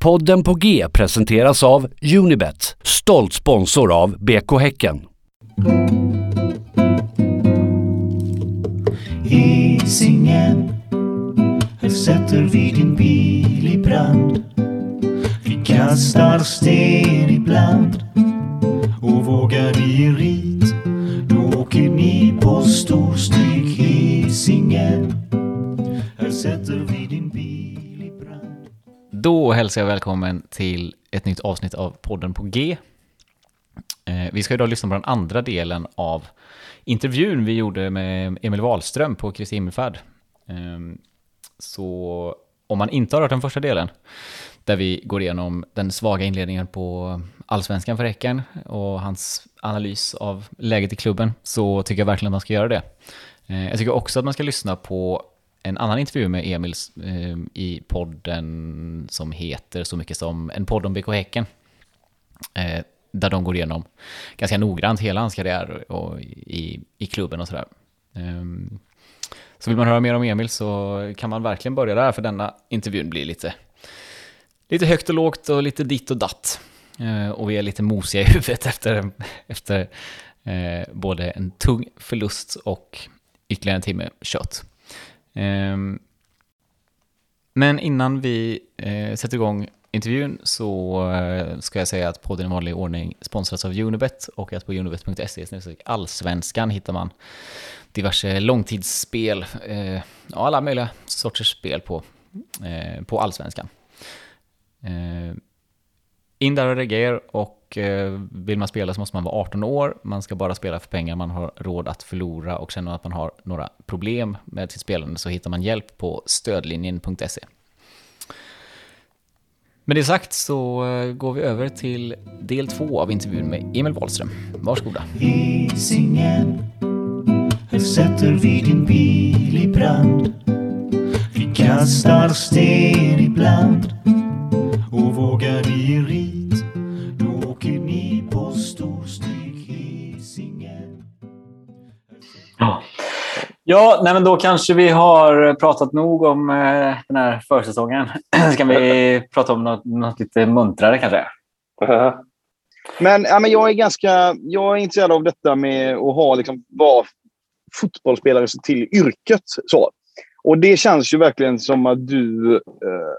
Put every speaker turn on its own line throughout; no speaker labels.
Podden på G presenteras av Unibet, stolt sponsor av BK Häcken.
Hisingen Här sätter vi din bil i brand. Vi kastar sten ibland Och vågar vi rit. Då åker ni på storstryk Hisingen Här sätter vi
då hälsar jag välkommen till ett nytt avsnitt av podden på G. Eh, vi ska idag lyssna på den andra delen av intervjun vi gjorde med Emil Wahlström på Kristi himmelfärd. Ehm, så om man inte har hört den första delen, där vi går igenom den svaga inledningen på allsvenskan för Häcken och hans analys av läget i klubben, så tycker jag verkligen att man ska göra det. Eh, jag tycker också att man ska lyssna på en annan intervju med Emil eh, i podden som heter så mycket som En podd om BK Häcken. Eh, där de går igenom ganska noggrant hela hans karriär och i, i klubben och sådär. Ehm, så vill man höra mer om Emil så kan man verkligen börja där, för denna intervjun blir lite, lite högt och lågt och lite ditt och datt. Eh, och vi är lite mosiga i huvudet efter, efter eh, både en tung förlust och ytterligare en timme kött. Ehm, men innan vi eh, sätter igång intervjun så eh, ska jag säga att podden i vanlig ordning sponsras av Unibet och att på unibet.se allsvenskan hittar man diverse långtidsspel, eh, ja, alla möjliga sorters spel på, eh, på allsvenskan. Eh, in där och reagera och eh, vill man spela så måste man vara 18 år. Man ska bara spela för pengar man har råd att förlora och känner man att man har några problem med sitt spelande så hittar man hjälp på stödlinjen.se. Med det sagt så eh, går vi över till del två av intervjun med Emil Wahlström. Varsågoda.
Hisingen Här sätter vi din bil i brand Vi kastar sten ibland Och vågar ni
Ja, nej men då kanske vi har pratat nog om eh, den här försäsongen. Ska vi prata om något, något lite muntrare kanske?
Men, ja, men jag är ganska jag är intresserad av detta med att ha, liksom, vara fotbollsspelare till yrket. Så. Och det känns ju verkligen som att du eh,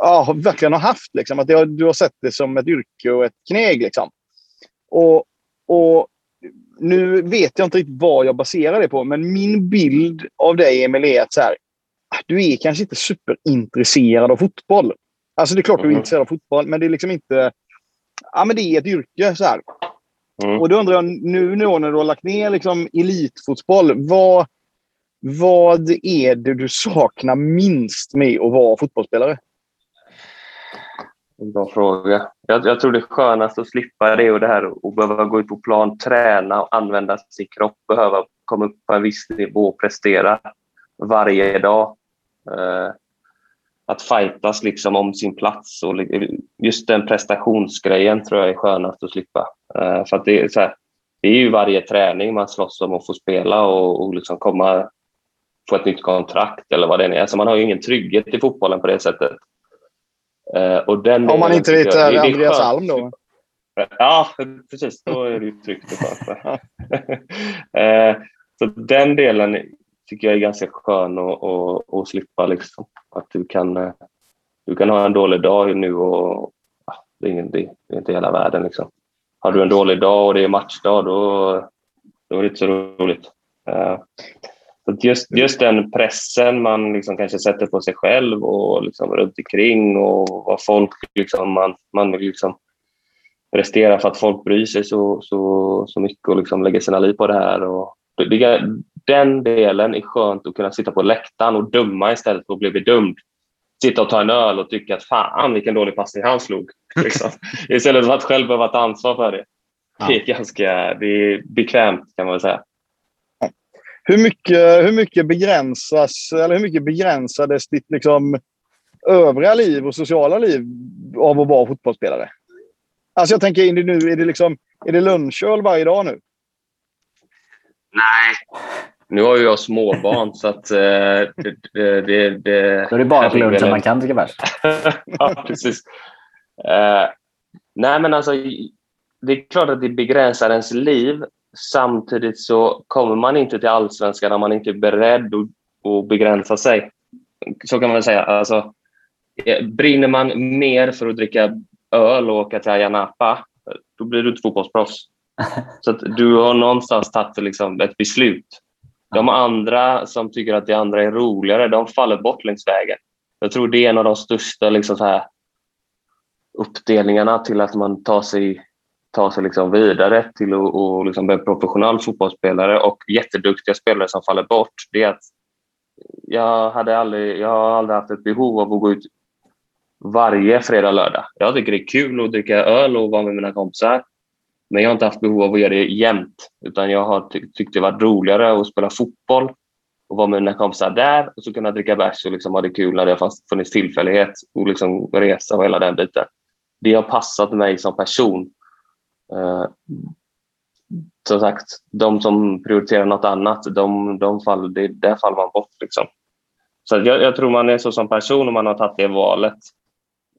ja, verkligen har haft. Liksom, att har, du har sett det som ett yrke och ett kneg. Liksom. Och, och nu vet jag inte riktigt vad jag baserar det på, men min bild av dig, Emil, är att så här, ah, du är kanske inte superintresserad av fotboll. Alltså det är klart du är
Mhm.
intresserad av fotboll, men det är liksom inte... Ja, men det är ett yrke. så här.
Mm.
Och då undrar jag, nu nu när du har lagt ner liksom elitfotboll, vad, vad är det du saknar minst med att vara fotbollsspelare?
En Bra fråga. Jag, jag tror det skönaste att slippa det och det här och behöva gå ut på plan, träna och använda sin kropp, behöva komma upp på en viss nivå och prestera varje dag. Eh, att fightas liksom om sin plats och just den prestationsgrejen tror jag är skönast att slippa. Eh, för att det är så här, det är ju varje träning man slåss om att få spela och, och liksom komma få ett nytt kontrakt eller vad det är. Alltså man har ju ingen trygghet i fotbollen på det sättet. Eh, och den
Om man inte heter
jag-
Andreas. Alm då.
Ja, precis. Då är det ju tryggt och skönt. Eh, Så den delen tycker jag är ganska skön att, att, att slippa. Liksom. Att du kan, eh, du kan ha en dålig dag nu och det, är ingen, det är inte hela världen. Liksom. Har du en dålig dag och det är matchdag, då, då är det inte så roligt. Så just, just den pressen man liksom kanske sätter på sig själv och liksom runt omkring och vad folk liksom, man, man vill liksom prestera för att folk bryr sig så, så, så mycket och liksom lägger sina liv på det här. Och det, det, den delen är skönt att kunna sitta på läktaren och döma istället för att bli bedömd. Sitta och ta en öl och tycka att fan vilken dålig passning han slog. Liksom. Istället för att själv behöva ta ansvar för det. Det är ganska det är bekvämt kan man väl säga.
Hur mycket, hur mycket begränsas, eller hur mycket begränsades ditt liksom, övriga liv och sociala liv av att vara fotbollsspelare? Alltså jag tänker, är det, nu, är det, liksom, är det lunchöl varje dag nu?
Nej, Nu har ju jag småbarn så att eh, det, det, det, det...
Då är det bara på lunchen man kan dricka bärs.
ja, precis. Eh, nej, men alltså det är klart att det begränsar ens liv. Samtidigt så kommer man inte till allsvenskan om man inte är beredd att, att begränsa sig. Så kan man väl säga. Alltså, eh, brinner man mer för att dricka öl och åka till Ayia Napa, då blir du inte fotbollsproffs. Så du har någonstans tagit liksom ett beslut. De andra som tycker att det andra är roligare, de faller bort längs vägen. Jag tror det är en av de största liksom så här, uppdelningarna till att man tar sig, ta sig liksom vidare till att och liksom bli professionell fotbollsspelare och jätteduktiga spelare som faller bort. Det är att jag, hade aldrig, jag har aldrig haft ett behov av att gå ut varje fredag och lördag. Jag tycker det är kul att dricka öl och vara med mina kompisar. Men jag har inte haft behov av att göra det jämt. Utan jag har ty tyckt det varit roligare att spela fotboll och vara med mina kompisar där och så kunna dricka bärs och liksom ha det kul när det har funnits tillfällighet och liksom resa och hela den biten. Det har passat mig som person. Uh, som sagt, de som prioriterar något annat, de, de fall, det, där faller man bort. Liksom. Så jag, jag, tror man är så som person om man har tagit det valet.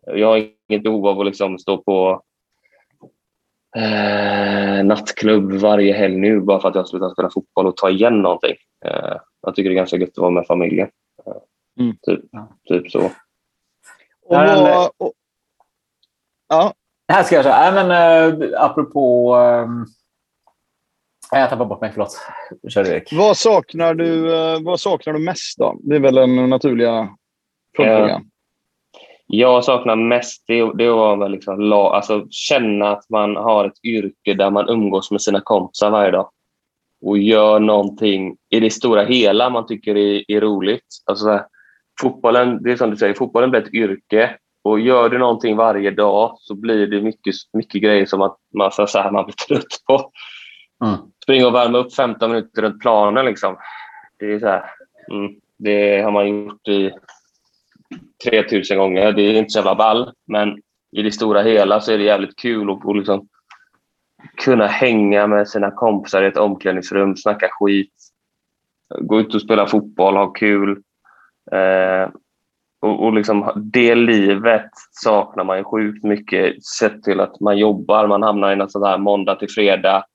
Jag har inget behov av att liksom stå på eh, nattklubb varje helg nu bara för att jag har slutat spela fotboll och ta igen någonting. Eh, jag tycker det är ganska gött att vara med familjen. Eh, mm. typ, typ så.
Och vad, och, ja.
Här ska jag säga, men äh, apropå... Äh, jag tappade bort mig, förlåt. Kör Erik.
Vad saknar, du, äh, vad saknar du mest då? Det är väl den naturliga frågan.
Jag saknar mest det, det var liksom, alltså, känna att man har ett yrke där man umgås med sina kompisar varje dag och gör någonting i det stora hela man tycker är, är roligt. Alltså, fotbollen, det är som du säger, fotbollen blir ett yrke och gör du någonting varje dag så blir det mycket, mycket grejer som att man, så här, man blir trött på. Mm. Springa och värma upp 15 minuter runt planen. Liksom. Det, är så här, mm, det har man gjort i 3000 gånger. Det är inte så jävla ball, men i det stora hela så är det jävligt kul att liksom kunna hänga med sina kompisar i ett omklädningsrum, snacka skit, gå ut och spela fotboll, ha kul. Eh, och, och liksom det livet saknar man ju sjukt mycket sett till att man jobbar. Man hamnar i något sånt här måndag till fredag,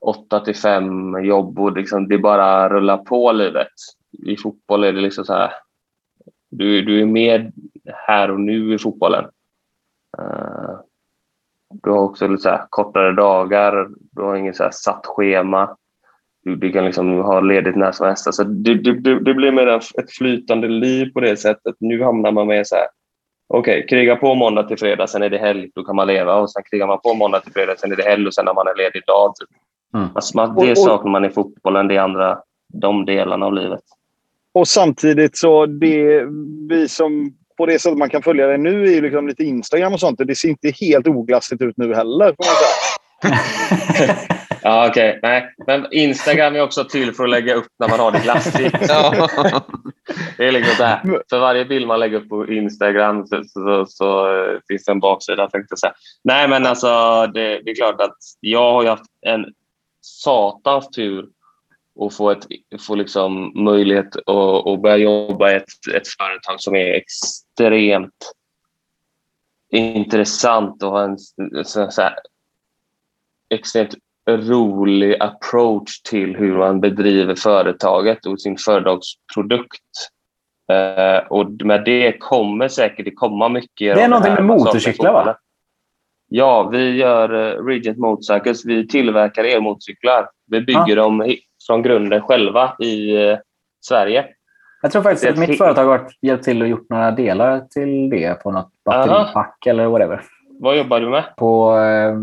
åtta till fem jobb och liksom det bara rullar på livet. I fotboll är det liksom så här du, du är med här och nu i fotbollen. Uh, du har också lite så kortare dagar, du har inget så satt schema. Du, du kan liksom ha ledigt när som helst. Alltså det, det, det blir mer ett flytande liv på det sättet. Nu hamnar man med så här, okej, okay, kriga på måndag till fredag, sen är det helg, då kan man leva. Och sen krigar man på måndag till fredag, sen är det helg och sen har man en ledig dag. Typ. Mm. Alltså, man, det saknar man i fotbollen, det andra, de delarna av livet.
Och samtidigt så det vi som på det sättet man kan följa det nu är ju liksom lite Instagram och sånt. Det ser inte helt oglassigt ut nu heller.
Ja, okej. Okay. Nej, men Instagram är också till för att lägga upp när man har det glassigt. ja. Det är liksom så här. För varje bild man lägger upp på Instagram så, så, så uh, finns det en baksida. Tänkte jag säga. Nej, men alltså det, det är klart att jag har haft en satans tur och få, ett, få liksom möjlighet att, att börja jobba i ett, ett företag som är extremt intressant och har en så, så här, extremt rolig approach till hur man bedriver företaget och sin företagsprodukt. Uh, och med det kommer säkert det komma mycket...
Det är någonting med motorcyklar, va?
Ja, vi gör uh, Regent Motorcycles. Vi tillverkar elmotorcyklar. Vi bygger ah. dem från grunden själva i eh, Sverige.
Jag tror faktiskt att mitt företag har hjälpt till och gjort några delar till det på något batteripack eller whatever.
Vad jobbar du med?
På... Eh,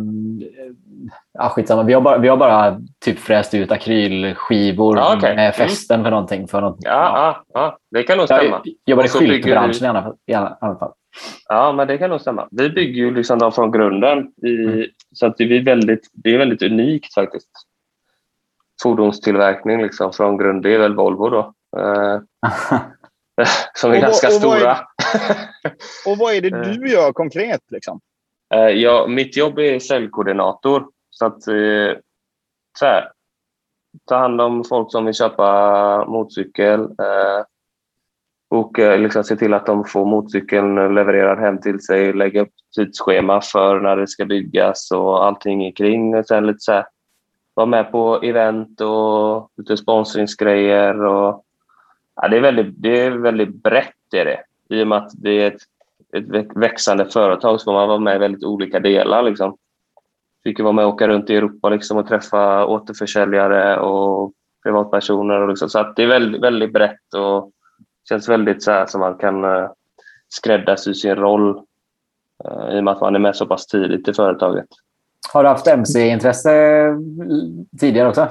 ja, skitsamma. Vi har bara, vi har bara typ fräst ut akrylskivor ja, okay. med fästen mm. för någonting. För något,
ja, ja. ja, det kan nog stämma.
Jag jobbar i skyltbranschen du... i, alla, i alla fall.
Ja, men det kan nog stämma. Vi bygger ju liksom dem från grunden. I, mm. Så att det, är väldigt, det är väldigt unikt faktiskt fordonstillverkning liksom från grund. Det är väl Volvo då. Eh, som är och, ganska och stora.
Är, och vad är det du gör konkret? Liksom?
Eh, ja, mitt jobb är säljkoordinator. Så att, eh, så här, ta hand om folk som vill köpa motorcykel. Eh, och liksom se till att de får motorcykeln levererad hem till sig, lägga upp tidsschema för när det ska byggas och allting kring. Och sen lite så här, vara med på event och lite sponsringsgrejer. Och, ja, det, är väldigt, det är väldigt brett. Är det. I och med att det är ett, ett växande företag så får man vara med i väldigt olika delar. Liksom. Fick vara med och åka runt i Europa liksom, och träffa återförsäljare och privatpersoner. Och liksom. Så att det är väldigt, väldigt brett och känns väldigt så här som man kan eh, skräddarsy sin roll eh, i och med att man är med så pass tidigt i företaget.
Har du haft MC-intresse eh, tidigare också?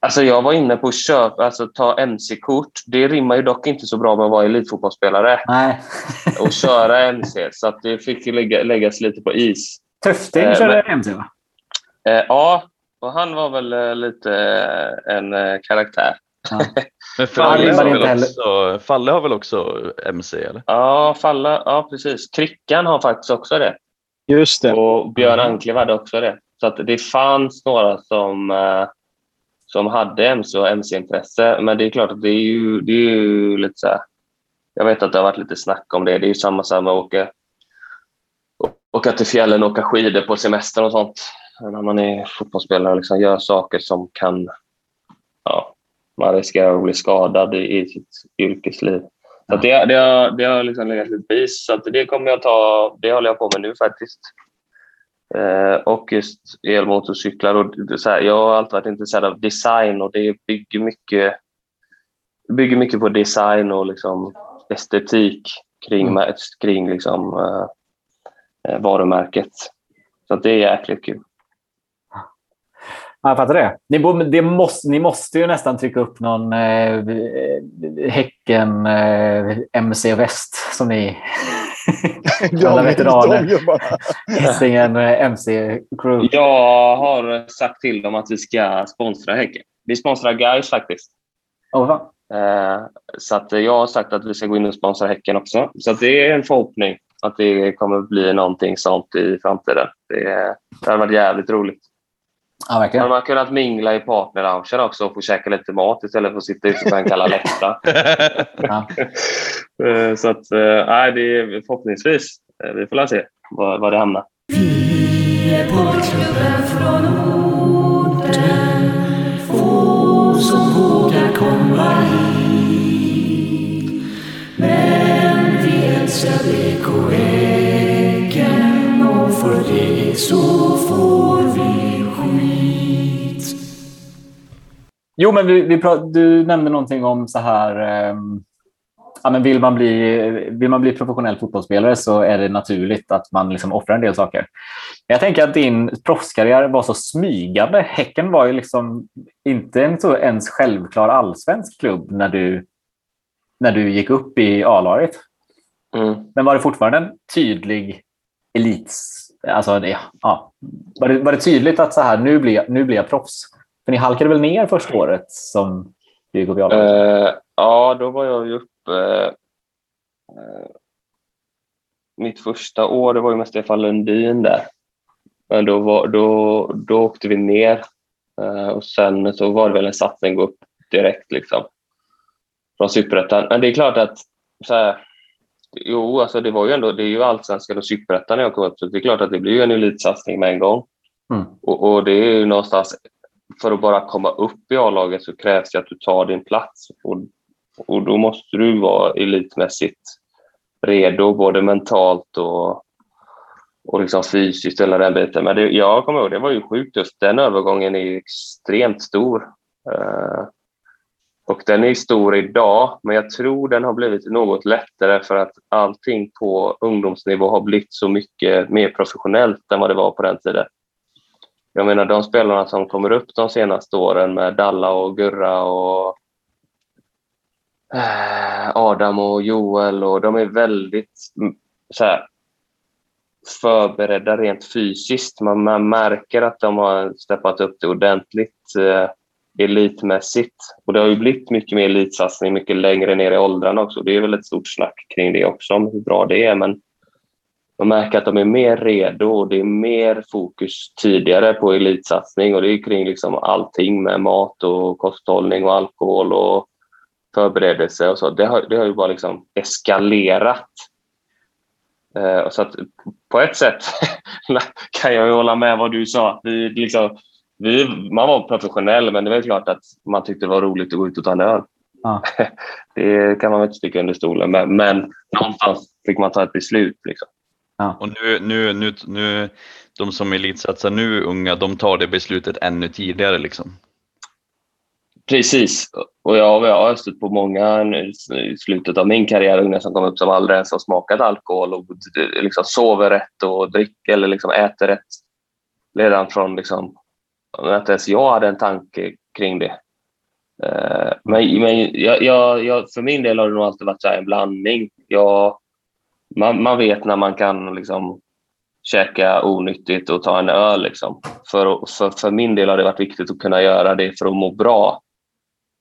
Alltså jag var inne på att köpa, alltså ta MC-kort. Det rimmar ju dock inte så bra med att vara elitfotbollsspelare.
Nej.
och köra MC, så att det fick ju lägga, läggas lite på is.
Tufting eh, körde MC va?
Eh, ja, och han var väl eh, lite eh, en eh, karaktär. Ja.
Men Falle har, väl också, Falle har väl också MC? Eller?
Ja, Falle, ja, precis. Krickan har faktiskt också det.
Just det.
Och Björn Anklev hade också det. Så att det fanns några som, eh, som hade MC och MC-intresse. Men det är klart att det är ju, det är ju lite så här, Jag vet att det har varit lite snack om det. Det är ju samma sak med att åka, åka till fjällen och åka skidor på semester och sånt. När man är fotbollsspelare och liksom gör saker som kan... Ja, man riskerar att bli skadad i, i sitt yrkesliv. Så det, det, har, det har liksom legat lite på. Så det kommer jag ta, det håller jag på med nu faktiskt. Eh, och just elmotorcyklar. Och så här, jag har alltid varit intresserad av design och det bygger mycket, bygger mycket på design och liksom estetik kring, mm. kring liksom, eh, varumärket. Så det är jäkligt kul.
Jag fattar det. Ni, det måste, ni måste ju nästan trycka upp någon eh, Häcken eh, MC Väst som ni...
alla veteraner.
Hisingen eh, MC Crew.
Jag har sagt till dem att vi ska sponsra Häcken. Vi sponsrar Guys faktiskt.
Oh,
eh, så att jag har sagt att vi ska gå in och sponsra Häcken också. Så det är en förhoppning att det kommer bli någonting sånt i framtiden. Det, det har varit jävligt roligt.
Ja, verkligen.
Man har kunnat mingla i partnerloungen också och få käka lite mat istället för att sitta ute på en kalla läktare. Eh, så att, eh, nej, det är förhoppningsvis. Eh, vi får se var, var det hamnar. Vi är porrklubben från orten Få som vågar komma hit Men vi älskar BK Häcken och för det så får vi
Jo, men vi, vi du nämnde någonting om så här... Eh, ja, men vill, man bli, vill man bli professionell fotbollsspelare så är det naturligt att man liksom offrar en del saker. Jag tänker att din proffskarriär var så smygande. Häcken var ju liksom inte en så ens självklar allsvensk klubb när du, när du gick upp i A-laget. Mm. Men var det fortfarande en tydlig elits... Alltså, ja, var, det, var det tydligt att så här, nu blir jag, nu blir jag proffs? För ni halkade väl ner första året som Djurgården Viala?
Uh, ja, då var jag ju uppe... Uh, mitt första år det var ju med Stefan Lundin där. Men då, var, då, då åkte vi ner uh, och sen så var det väl en satsning att gå upp direkt liksom. Från Superettan. Men det är klart att så här, Jo, alltså det var ju ändå, det är ju allsvenskan och superettan när jag kom upp, så det är klart att det blir ju en elitsatsning med en gång. Mm. Och, och, det är ju någonstans för att bara komma upp i A-laget så krävs det att du tar din plats. Och, och då måste du vara elitmässigt redo, både mentalt och, och liksom fysiskt, hela den biten. Men det, jag kommer ihåg, det var ju sjukt just den övergången är extremt stor. Uh, och den är stor idag, men jag tror den har blivit något lättare för att allting på ungdomsnivå har blivit så mycket mer professionellt än vad det var på den tiden. Jag menar de spelarna som kommer upp de senaste åren med Dalla och Gurra och eh, Adam och Joel och de är väldigt mm, så här, förberedda rent fysiskt. Man, man, märker att de har steppat upp det ordentligt eh, elitmässigt. Och det har ju blivit mycket mer elitsatsning mycket längre ner i åldrarna också. Det är väl ett stort snack kring det också, om hur bra det är. Men man märker att de är mer redo och det är mer fokus tidigare på elitsatsning och det är kring liksom allting med mat och kosthållning och alkohol och förberedelse och så. Det har, det har ju bara liksom eskalerat. Eh, så att på ett sätt kan jag ju hålla med vad du sa. Vi, liksom, vi, man var professionell, men det var klart att man tyckte det var roligt att gå ut och ta en öl. Ja. Det kan man inte sticka under stolen med, men någonstans fick man ta ett beslut. Liksom.
Ja. Och nu, nu, nu, nu, de som elitsatsar nu, unga, de tar det beslutet ännu tidigare. Liksom.
Precis. Och jag, jag har stött på många i slutet av min karriär, unga som kommer upp som aldrig ens har smakat alkohol och liksom sover rätt och dricker eller liksom äter rätt. Redan från liksom, att ens jag hade en tanke kring det. Eh, men, men jag, jag, jag, för min del har det nog alltid varit en blandning. Jag, man, man vet när man kan liksom käka onyttigt och ta en öl. Liksom. För, för, för min del har det varit viktigt att kunna göra det för att må bra.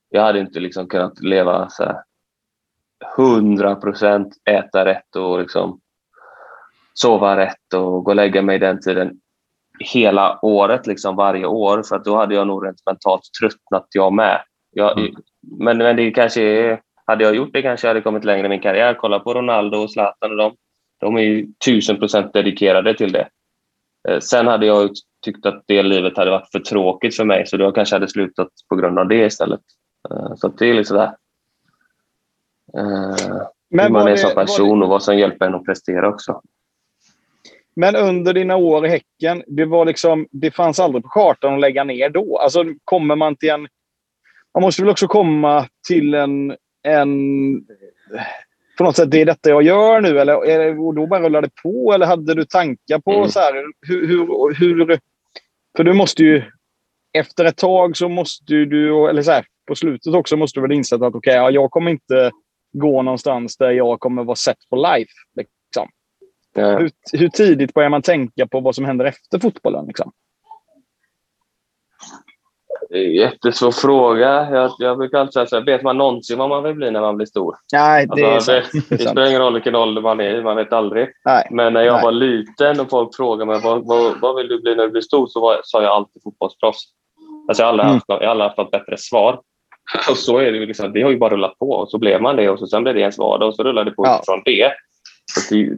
Jag hade inte liksom kunnat leva så här, 100 procent, äta rätt och liksom sova rätt och gå och lägga mig den tiden hela året, liksom varje år. För att då hade jag nog rent mentalt tröttnat jag med. Jag, mm. men, men det kanske är hade jag gjort det kanske jag hade kommit längre i min karriär. Kolla på Ronaldo och Zlatan och dem. De är ju tusen procent dedikerade till det. Eh, sen hade jag tyckt att det livet hade varit för tråkigt för mig så då kanske hade slutat på grund av det istället. Eh, så det är lite sådär. Eh, Men hur man är som person och vad som hjälper en att prestera också.
Men under dina år i Häcken, det, var liksom, det fanns aldrig på kartan att lägga ner då? Alltså kommer man till en... Man måste väl också komma till en, en på något sätt, det är detta jag gör nu? Eller, och då bara rullar det på? Eller hade du tankar på mm. så här, hur, hur, hur... För du måste ju... Efter ett tag så måste du, eller så här, på slutet också måste du väl inse att okej, okay, ja, jag kommer inte gå någonstans där jag kommer vara set for life. Liksom. Ja. Hur, hur, tidigt börjar man tänka på vad som händer efter fotbollen? Liksom?
Jättesvår fråga. Jag, jag brukar alltid säga vet man någonsin vad man vill bli när man blir stor?
Nej, det,
alltså, är det, spelar ingen roll vilken ålder man är man vet aldrig. Nej. Men när jag Nej. var liten och folk frågade mig vad, vad, vad vill du bli när du blir stor så var, sa jag alltid fotbollsproffs. Alltså, jag har aldrig, mm. haft, jag aldrig haft något bättre svar. Och så är det, liksom, det har ju bara rullat på och så blev man det och så sen blev det ens vardag och så rullade det på ja. från det. Så det.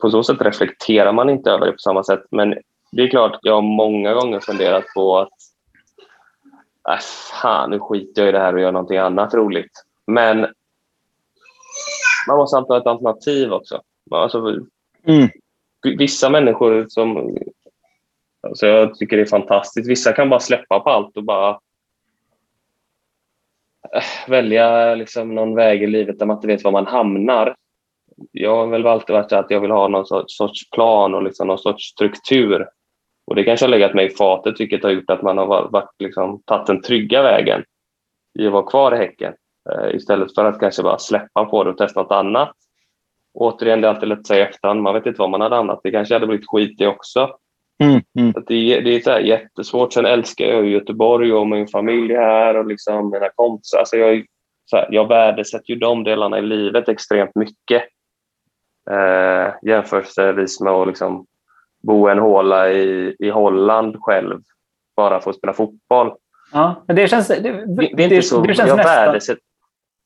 På så sätt reflekterar man inte över det på samma sätt. Men det är klart, jag har många gånger funderat på att äh, fan, nu skiter jag i det här och gör någonting annat roligt. Men man måste alltid ha ett alternativ också. Alltså, mm. Vissa människor som... Alltså jag tycker det är fantastiskt. Vissa kan bara släppa på allt och bara äh, välja liksom någon väg i livet där man inte vet var man hamnar. Jag har väl alltid varit så att jag vill ha någon sorts plan och liksom någon sorts struktur. Och det kanske har legat mig i fatet, vilket har gjort att man har varit, liksom, tagit den trygga vägen i att vara kvar i Häcken eh, istället för att kanske bara släppa på det och testa något annat. Återigen, det är alltid lätt att säga i efterhand. Man vet inte vad man hade annat. Det kanske hade blivit skit i också. Mm, mm. Det, det är så jättesvårt. Sen älskar jag Göteborg och min familj här och liksom mina kompisar. Alltså jag, så här, jag värdesätter ju de delarna i livet extremt mycket. Eh, jämförelsevis med att liksom bo en håla i, i Holland själv bara för att spela fotboll.
Ja, men det känns... Det,
det, det är inte så, det känns jag värdesätter,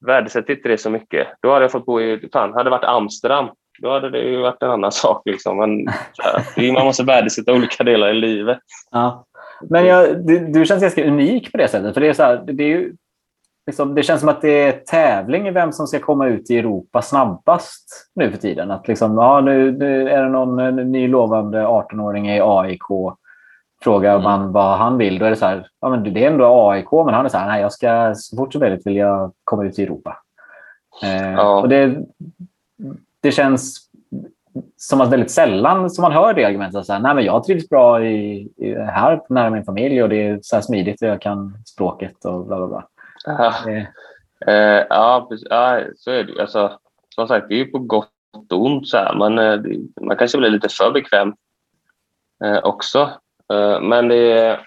värdesätter inte det så mycket. Då hade jag fått bo i... Fan, hade det varit Amsterdam, då hade det ju varit en annan sak. Liksom. Men, här, man måste värdesätta olika delar i livet.
Ja. Men jag, du, du känns ganska unik på det sättet. För det, är så här, det är ju liksom, det känns som att det är tävling i vem som ska komma ut i Europa snabbast nu för tiden. Att liksom, ja, nu, nu är det någon ny lovande 18-åring i AIK frågar mm. man vad han vill, då är det så här, ja, men det är ändå AIK, men han är så här, nej, jag ska så fort som möjligt vill jag komma ut i Europa. Eh, ja. och det, det känns som att väldigt sällan som man hör det argumentet. Så här, nej, men jag trivs bra i, i, här nära min familj och det är så här smidigt och jag kan språket och bla bla bla.
Ja, eh, ja, ja, så är det alltså, Som sagt, det är ju på gott och ont. Så här. Man, eh, man kanske blir lite för bekväm eh, också. Eh, men det är,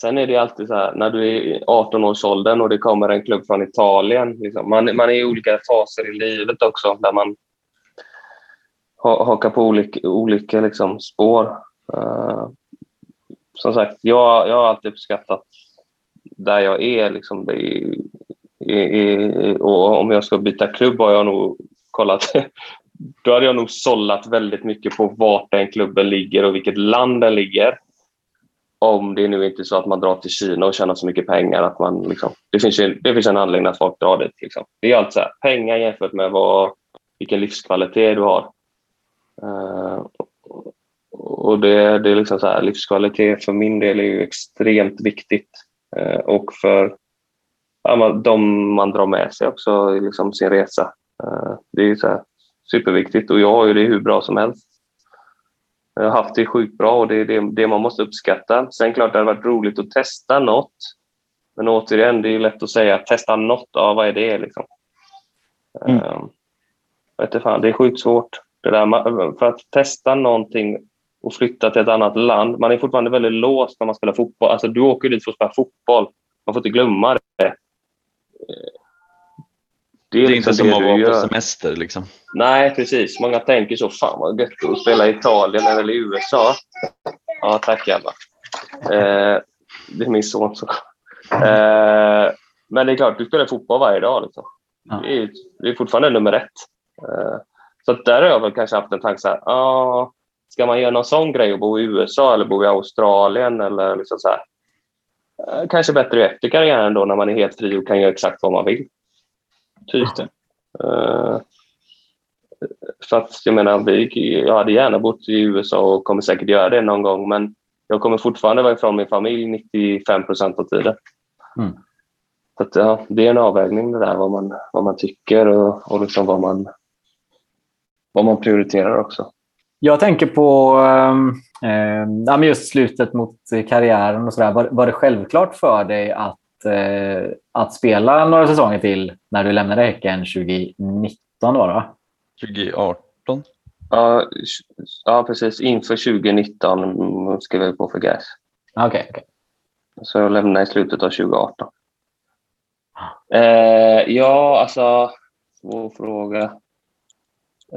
sen är det alltid så här, när du är i 18-årsåldern och det kommer en klubb från Italien. Liksom, man, man är i olika faser i livet också där man hakar på olika, olika liksom, spår. Eh, som sagt, jag, jag har alltid uppskattat där jag är. Liksom, det är, är, är, och om jag ska byta klubb har jag nog kollat då hade jag nog sållat väldigt mycket på vart den klubben ligger och vilket land den ligger. Om det nu inte är så att man drar till Kina och tjänar så mycket pengar att man liksom, det finns ju, det finns en anledning att folk drar dit. Liksom. Det är allt så här, pengar jämfört med vad, vilken livskvalitet du har. Uh, och det, det är liksom så här, livskvalitet för min del är ju extremt viktigt. Uh, och för ja, de man drar med sig också i liksom sin resa. Uh, det är så här, superviktigt och jag har ju det hur bra som helst. Jag har haft det sjukt bra och det är det, det man måste uppskatta. Sen klart det hade varit roligt att testa något. Men återigen, det är lätt att säga testa något. Ja, vad är det liksom? Mm. Uh, vet fan, det är sjukt svårt. Det där, för att testa någonting och flytta till ett annat land. Man är fortfarande väldigt låst när man spelar fotboll. Alltså, du åker dit för att spela fotboll. Man får inte glömma det.
Det är, det är liksom inte som att vara på semester. Liksom.
Nej, precis. Många tänker så. Fan vad gött att spela i Italien eller i USA. Ja, tack Ebba. Eh, det är min son så. Eh, men det är klart, du spelar fotboll varje dag. Liksom. Ja. Det, är, det är fortfarande nummer ett. Eh, så där har jag väl kanske haft en tanke så här, ah, ska man göra någon sån grej och bo i USA eller bo i Australien eller liksom så här. Eh, kanske bättre efter karriären då när man är helt fri och kan göra exakt vad man vill. Typ. Uh, så att jag menar, jag hade gärna bott i USA och kommer säkert göra det någon gång men jag kommer fortfarande vara ifrån min familj 95 procent av tiden. Mm. Så att, ja, det är en avvägning det där vad man, vad man tycker och, och liksom vad, man, vad man prioriterar också.
Jag tänker på eh, just slutet mot karriären och sådär. Var, var det självklart för dig att eh, att spela några säsonger till när du lämnade Häcken 2019 då? då?
2018?
Ja, ja, precis. Inför 2019 skrev jag på för GAS.
Okej. Okay, okay.
Så jag lämnade i slutet av 2018. Eh, ja, alltså... Svår fråga.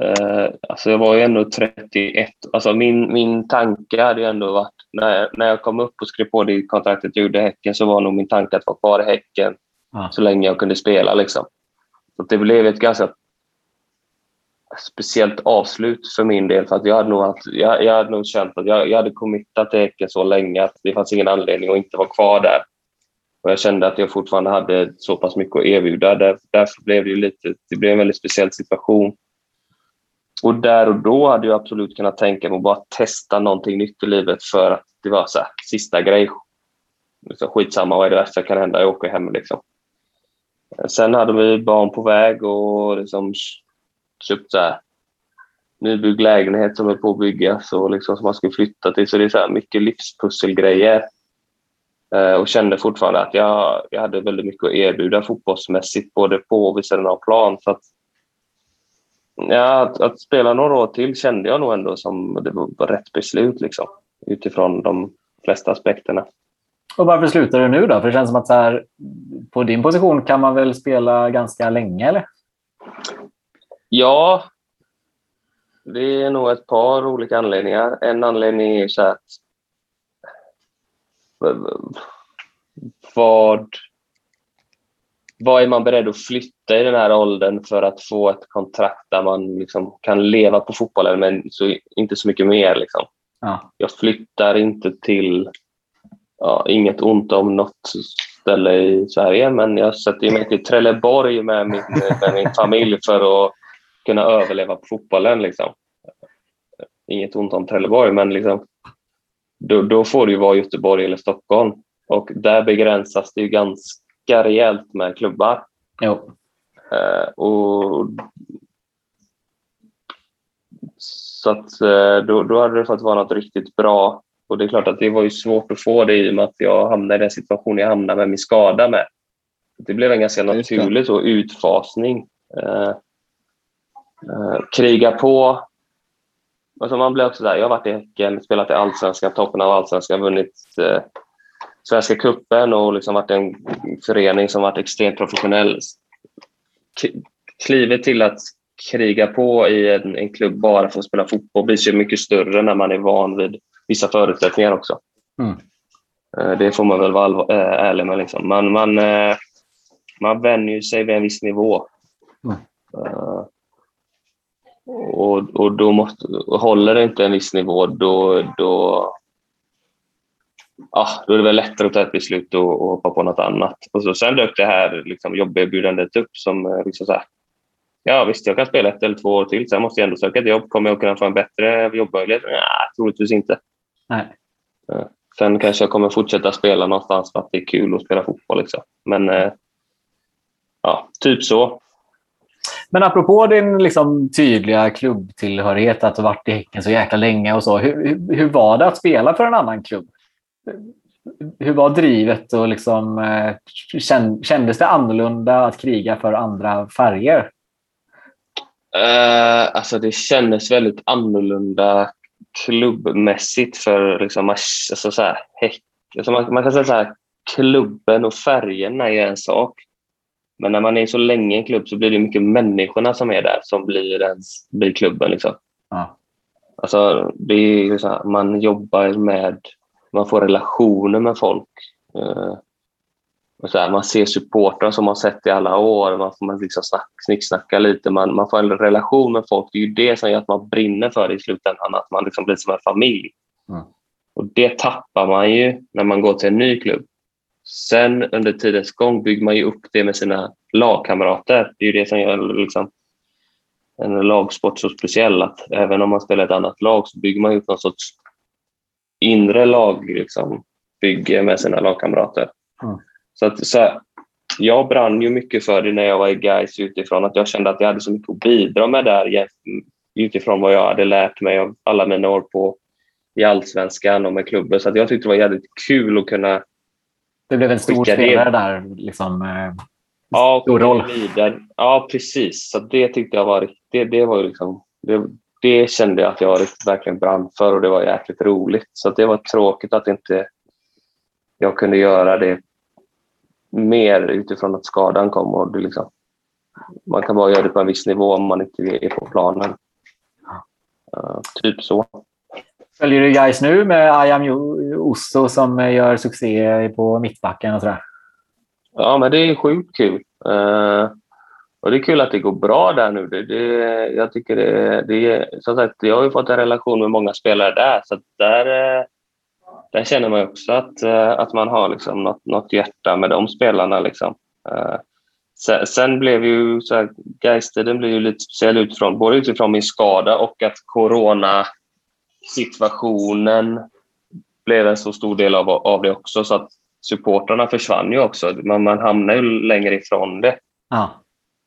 Eh, alltså jag var ju ändå 31. Alltså min, min tanke hade ju ändå varit när jag, när jag kom upp och skrev på det kontraktet jag gjorde i Häcken så var nog min tanke att vara kvar i Häcken ah. så länge jag kunde spela. Liksom. Så det blev ett ganska speciellt avslut för min del. För att jag, hade nog, haft, jag, jag hade nog känt att jag, jag hade committat till Häcken så länge att det fanns ingen anledning att inte vara kvar där. Och jag kände att jag fortfarande hade så pass mycket att erbjuda. Där, därför blev det, lite, det blev en väldigt speciell situation. Och där och då hade jag absolut kunnat tänka mig att bara testa någonting nytt i livet för att det var så här, sista grej. Så skitsamma, vad är det värsta som kan hända? Jag åker hem. Liksom. Sen hade vi barn på väg och liksom köpt så här, nybyggd lägenhet som är på att byggas och liksom som man skulle flytta till. Så det är så här mycket livspusselgrejer. Eh, och kände fortfarande att jag, jag hade väldigt mycket att erbjuda fotbollsmässigt, både på och vid sidan av plan. Så att Ja, att, att, spela några år till kände jag nog ändå som det var rätt beslut liksom, utifrån de flesta aspekterna.
Och varför slutar du nu då? För det känns som att här, på din position kan man väl spela ganska länge, eller?
Ja, det är nog ett par olika anledningar. En anledning är så att vad vad är man beredd att flytta i den här åldern för att få ett kontrakt där man liksom kan leva på fotbollen men så, inte så mycket mer. Liksom. Ja. Jag flyttar inte till, ja, inget ont om något ställe i Sverige, men jag sätter mig till Trelleborg med min, med min familj för att kunna överleva på fotbollen. Liksom. Inget ont om Trelleborg, men liksom, då, då får det ju vara Göteborg eller Stockholm. Och där begränsas det ju ganska ganska rejält med klubbar.
Jo.
Eh, och, så att, eh, då, då hade det fått vara något riktigt bra. Och det är klart att det var ju svårt att få det i och med att jag hamnade i den situation jag hamnade med min skada med. Det blev en ganska naturlig så, utfasning. Eh, eh, kriga på. Alltså man blir också där. Jag har varit i Häcken, spelat i Allsvenskan, toppen av Allsvenskan, vunnit eh, Svenska kuppen och liksom varit en förening som varit extremt professionell. Klivet till att kriga på i en, en klubb bara för att spela fotboll blir så mycket större när man är van vid vissa förutsättningar också.
Mm.
Eh, Det får man väl vara allvar- eh, ärlig med. Liksom. Man, man, eh, man vänjer sig vid en viss nivå.
Mm.
Eh, Och, och då måste, håller det inte en viss nivå, då, då, ja, då är det väl lättare att ta ett beslut och, och hoppa på något annat. Och så, sen dök det här liksom, jobberbjudandet upp som eh, liksom så här, ja visst, jag kan spela ett eller två år till, sen måste jag ändå söka ett jobb. Kommer jag kunna få en bättre jobbmöjlighet? Nej, troligtvis inte.
Nej.
Sen kanske jag kommer fortsätta spela någonstans för att det är kul att spela fotboll. Liksom. Men eh, ja, typ så.
Men apropå din liksom, tydliga klubbtillhörighet, att du varit i Häcken så jäkla länge och så. Hur, hur, hur var det att spela för en annan klubb? Hur var drivet och liksom, eh, kän- kändes det annorlunda att kriga för andra färger?
Eh, alltså det kändes väldigt annorlunda klubbmässigt för liksom, alltså så här, häck, alltså man, man kan säga så här, klubben och färgerna är en sak. Men när man är så länge i en klubb så blir det mycket människorna som är där som blir, ens, blir klubben. Liksom.
Ja.
Alltså, det är liksom, man jobbar med, man får relationer med folk. Eh, här, man ser supportrar som man sett i alla år, man får liksom snack, snicksnacka lite, man, man får en relation med folk. Det är ju det som gör att man brinner för det i slutändan, att man liksom blir som en familj.
Mm.
Och det tappar man ju när man går till en ny klubb. Sen under tidens gång bygger man ju upp det med sina lagkamrater. Det är ju det som gör liksom, en lagsport så speciell, att även om man spelar ett annat lag så bygger man upp någon sorts inre lag, liksom, bygge med sina lagkamrater.
Mm.
Så att, så här, jag brann ju mycket för det när jag var i Gais utifrån, att jag kände att jag hade så mycket att bidra med där utifrån vad jag hade lärt mig av alla mina år på i allsvenskan och med klubben. Så att jag tyckte det var jävligt kul att kunna
Det blev en stor
Skicka det.
spelare där. Liksom, eh,
Ja,
Stor roll.
Vidare. Ja, precis. Så det tyckte jag var det, det var liksom, det, det kände jag att jag rikt- verkligen brann för och det var jäkligt roligt. Så det var tråkigt att inte jag kunde göra det mer utifrån att skadan kom. Och det liksom, man kan bara göra det på en viss nivå om man inte är på planen. Ja, typ så.
Följer du guys nu med Ayam Osso som gör succé på mittbacken och sådär?
Ja, men det är sjukt kul. Eh, och det är kul att det går bra där nu. Det, det, jag tycker det, det som sagt, jag har ju fått en relation med många spelare där, så att där, eh, där känner man också att, eh, att man har liksom något, något hjärta med de spelarna. Liksom. Eh, sen, sen blev ju så här, Gaistiden blev ju lite speciell utifrån, både utifrån min skada och att coronasituationen blev en så stor del av, av det också. Så att supportrarna försvann ju också. Man, man hamnar ju längre ifrån det.
Ja.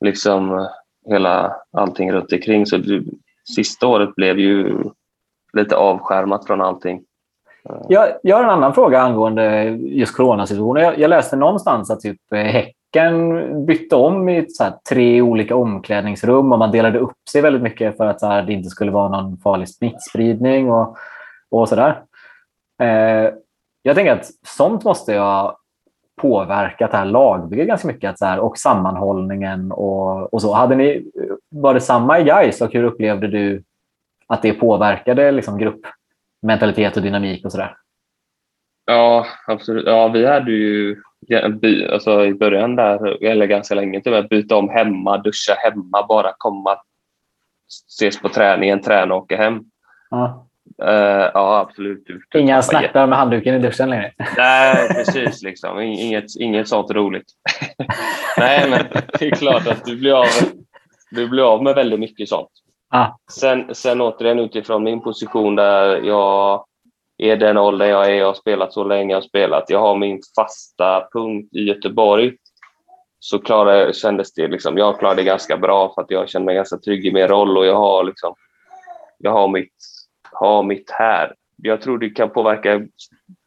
Liksom eh, hela allting runt omkring. Så det, sista året blev ju lite avskärmat från allting. Eh.
Jag, jag har en annan fråga angående just coronasituationen. Jag, jag läste någonstans att typ eh, Häcken bytte om i så här, tre olika omklädningsrum och man delade upp sig väldigt mycket för att så här, det inte skulle vara någon farlig smittspridning och, och sådär. Eh, jag tänker att sånt måste ju ha påverkat det här lagbygget ganska mycket att så här, och sammanhållningen och, och så. Hade ni, var det samma i Gais och hur upplevde du att det påverkade liksom, gruppmentalitet och dynamik och sådär?
Ja, absolut. Ja, vi hade ju alltså i början där, eller ganska länge med, byta om hemma, duscha hemma, bara komma, ses på träningen, träna och åka hem.
Ja.
Eh, ja, absolut.
Inga snackar med handduken i duschen längre.
Nej, precis. Liksom. Inget, inget sånt roligt. Nej, men det är klart att du blir av, du blir av med väldigt mycket sånt.
Ah.
Sen, sen återigen utifrån min position där jag är den åldern jag är, jag har spelat så länge jag har spelat. Jag har min fasta punkt i Göteborg. Så klarade, kändes det liksom, jag klarade det ganska bra för att jag känner mig ganska trygg i min roll och jag har, liksom, jag har, mitt, har mitt här. Jag tror det kan påverka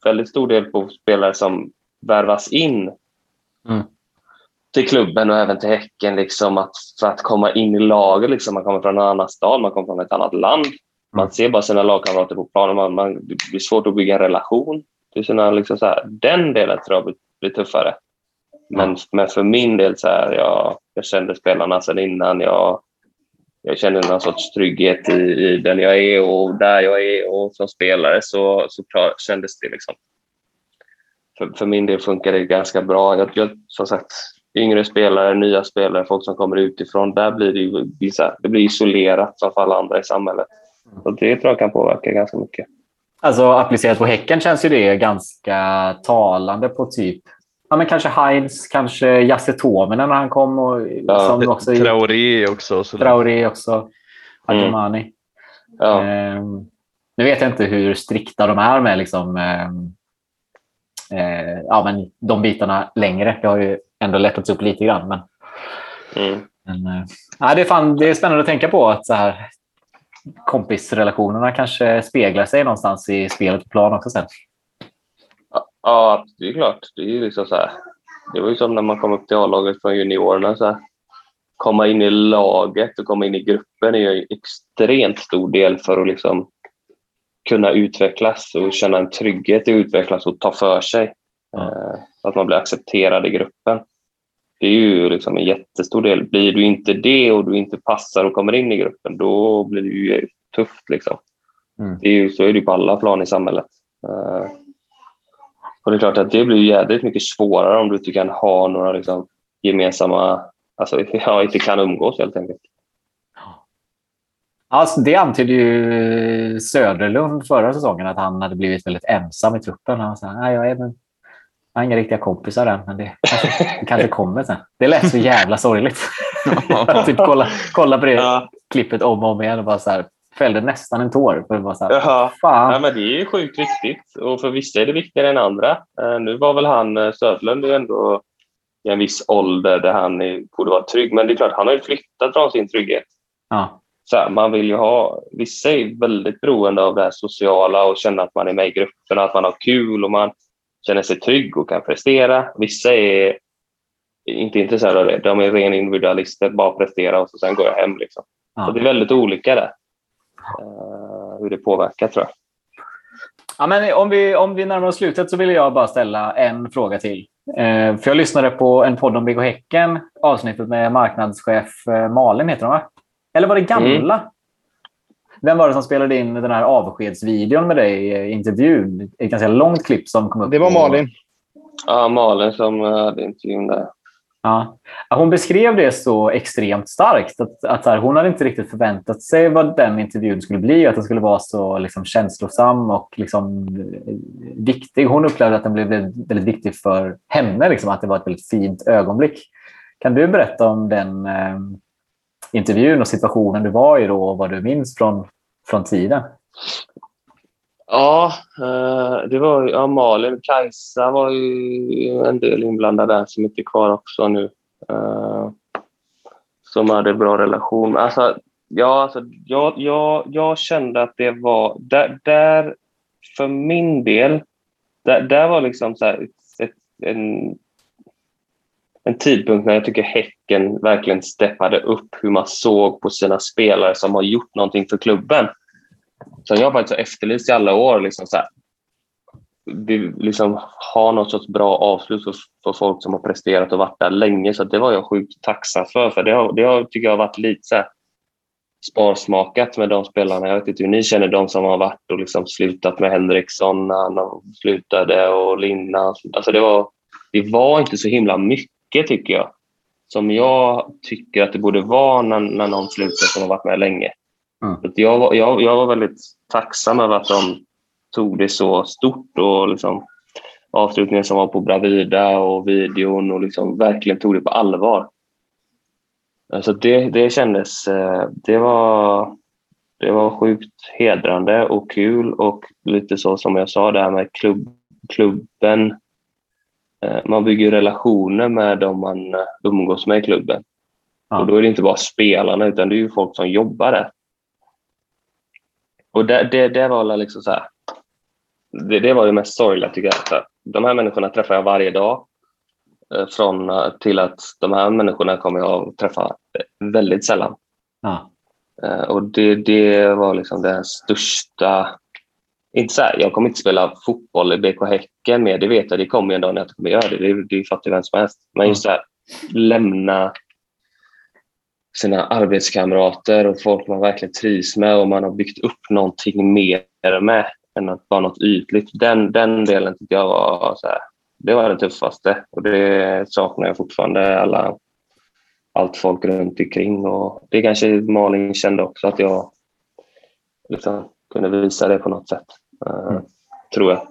väldigt stor del på spelare som värvas in
Mm.
till klubben och även till Häcken. Liksom, att, för att komma in i laget. Liksom, man kommer från en annan stad, man kommer från ett annat land. Man ser bara sina lagkamrater på planen. Man, man, det blir svårt att bygga en relation till sina... Liksom, så här, den delen tror jag blir, blir tuffare. Men, men för min del, så här, jag, jag kände spelarna sedan innan. Jag, jag känner någon sorts trygghet i, i den jag är och där jag är och som spelare så, så klar, kändes det liksom. För, för min del funkar det ganska bra. Jag, jag, som sagt, yngre spelare, nya spelare, folk som kommer utifrån, där blir det, ju, det blir isolerat som för alla andra i samhället. Och det tror jag kan påverka ganska mycket.
Alltså applicerat på Häcken känns ju det ganska talande på typ Ja, men kanske Heinz, kanske Jasse Tuominen när han kom. Och,
Ja,
som också,
Traoré också. Så
Traoré också.
Mm.
Adjumani.
Ja,
Ehm, nu vet jag inte hur strikta de är med liksom, ehm, eh, ja, men de bitarna längre. Det har ju ändå lättats upp lite grann. Men,
mm.
men, eh, det, är fan, det är spännande att tänka på att så här, kompisrelationerna kanske speglar sig någonstans i spelet på plan också sen.
ja, det är klart. Det är ju liksom så här. Det var ju som när man kom upp till A-laget från juniorerna. Så här. Komma in i laget och komma in i gruppen är ju en extremt stor del för att liksom kunna utvecklas och känna en trygghet i att utvecklas och ta för sig.
Ja.
Eh, Att man blir accepterad i gruppen. Det är ju liksom en jättestor del. Blir du inte det och du inte passar och kommer in i gruppen, då blir det ju tufft. Liksom.
Mm.
Det är ju, så är det på alla plan i samhället. Och det är klart att det blir ju jävligt mycket svårare om du inte kan ha några liksom, gemensamma, alltså ja, inte kan umgås helt enkelt.
Alltså, det antydde ju Söderlund förra säsongen att han hade blivit väldigt ensam i truppen. Han sa nej, jag, är, men, jag har inga riktiga kompisar än, men det kanske, det kanske kommer sen. Det lät så jävla sorgligt. Typ kolla, kolla på det
Ja,
klippet om och om igen och bara så här, fällde nästan en tår. För det var så här,
Jaha.
fan.
Ja, men det är ju sjukt viktigt och för vissa är det viktigare än andra. Eh, nu var väl han, eh, Söderlund, ändå i en viss ålder där han är, borde vara trygg. Men det är klart, han har ju flyttat från sin trygghet.
Ja,
Så här, man vill ju ha, vissa är väldigt beroende av det här sociala och känna att man är med i grupperna, att man har kul och man känner sig trygg och kan prestera. Vissa är inte intresserade av det. De är ren individualister, bara prestera och så sen går jag hem. Liksom. Så
ja.
det är väldigt olika där. Eh, hur det påverkar tror jag.
Ja, men om, vi, om vi närmar oss slutet så vill jag bara ställa en fråga till. Eh, för jag lyssnade på en podd om BK Häcken, avsnittet med marknadschef eh, Malin, heter hon va? Eller var det gamla? Vem var det som spelade in den här avskedsvideon med dig i intervjun? Ett ganska långt klipp som kom upp.
Det var Malin.
Ja, Malin som eh, hade intervjun där.
Ja. Hon beskrev det så extremt starkt. Att, att här, hon hade inte riktigt förväntat sig vad den intervjun skulle bli. Att den skulle vara så liksom, känslosam och liksom, eh, viktig. Hon upplevde att den blev väldigt, väldigt viktig för henne. Liksom, att det var ett väldigt fint ögonblick. Kan du berätta om den eh, intervjun och situationen du var i då och vad du minns från, från tiden?
Ja, eh, det var ja, Malin. Kajsa var ju en del inblandad där som inte är kvar också nu. Eh, som hade bra relation. Alltså, ja, alltså, jag, jag, jag kände att det var... Där, där för min del, där, där var liksom så här, ett, ett, en, en tidpunkt när jag tycker Häcken verkligen steppade upp hur man såg på sina spelare som har gjort någonting för klubben som jag faktiskt har efterlyst i alla år. Liksom så här, vi liksom ha något sorts bra avslut för, för folk som har presterat och varit där länge. Så det var jag sjukt tacksam för. för det, har, det har, tycker jag har varit lite så här, sparsmakat med de spelarna. Jag vet inte hur ni känner de som har varit och liksom slutat med Henriksson när han slutade och Linna. Alltså det, var, det var inte så himla mycket tycker jag. Som jag tycker att det borde vara när, när någon slutar som har varit med länge.
Mm.
Jag, var- jag, jag var väldigt tacksam över att de tog det så stort och liksom avslutningen som var på Bravida och videon och liksom verkligen tog det på allvar. Så det, det kändes, eh, det var, det var sjukt hedrande och kul och lite så som jag sa det här med klubb, klubben. Eh, Man bygger relationer med de man eh, umgås med i klubben.
Ja.
Och då är det inte bara spelarna utan det är ju folk som jobbar där. Och det, det, det var liksom så här, det, det var det mest sorgliga tycker jag. De här människorna träffar jag varje dag. eh, Från eh, till att de här människorna kommer jag att träffa eh, väldigt sällan.
Ja.
Och det, det var liksom den största... Inte så här, jag kommer inte spela fotboll i BK Häcken mer, det vet jag. Det kommer en dag när jag inte kommer göra det. Det, det fattar vem som helst. Men just det här, lämna sina arbetskamrater och folk man verkligen trivs med och man har byggt upp någonting mer med än att vara något ytligt. Den, den delen tycker jag var så här, det var det tuffaste och det saknar jag fortfarande. Alla, allt folk runt omkring och det kanske Malin kände också att jag liksom kunde visa det på något sätt. Uh, tror jag.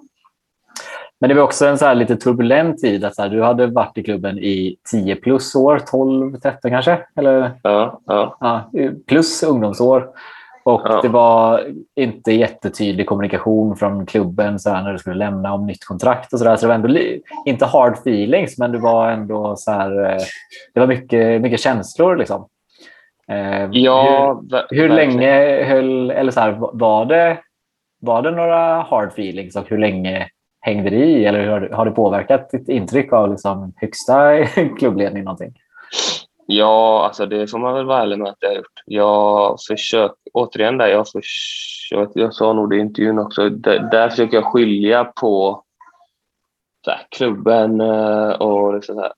Men det var också en så lite turbulent tid. Att så här, du hade varit i klubben i 10 plus år, 12, 13 kanske? Eller?
Ja, ja.
ja plus ungdomsår. Och ja. det var inte jättetydlig kommunikation från klubben så här, när du skulle lämna om nytt kontrakt och så där. Så det var ändå inte hard feelings, men det var ändå så här. Eh, det var mycket, mycket känslor liksom.
Eh, ja,
hur, hur länge höll, eller så här, var det, var det några hard feelings och hur länge hängde det i? Eller har, har det påverkat ditt intryck av liksom högsta klubbledning någonting?
Ja, alltså det får man väl vara ärlig med att jag har gjort. Jag försöker, återigen där, jag försöker, jag sa nog det i intervjun också, där, där försöker jag skilja på här, klubben eh, och liksom så här.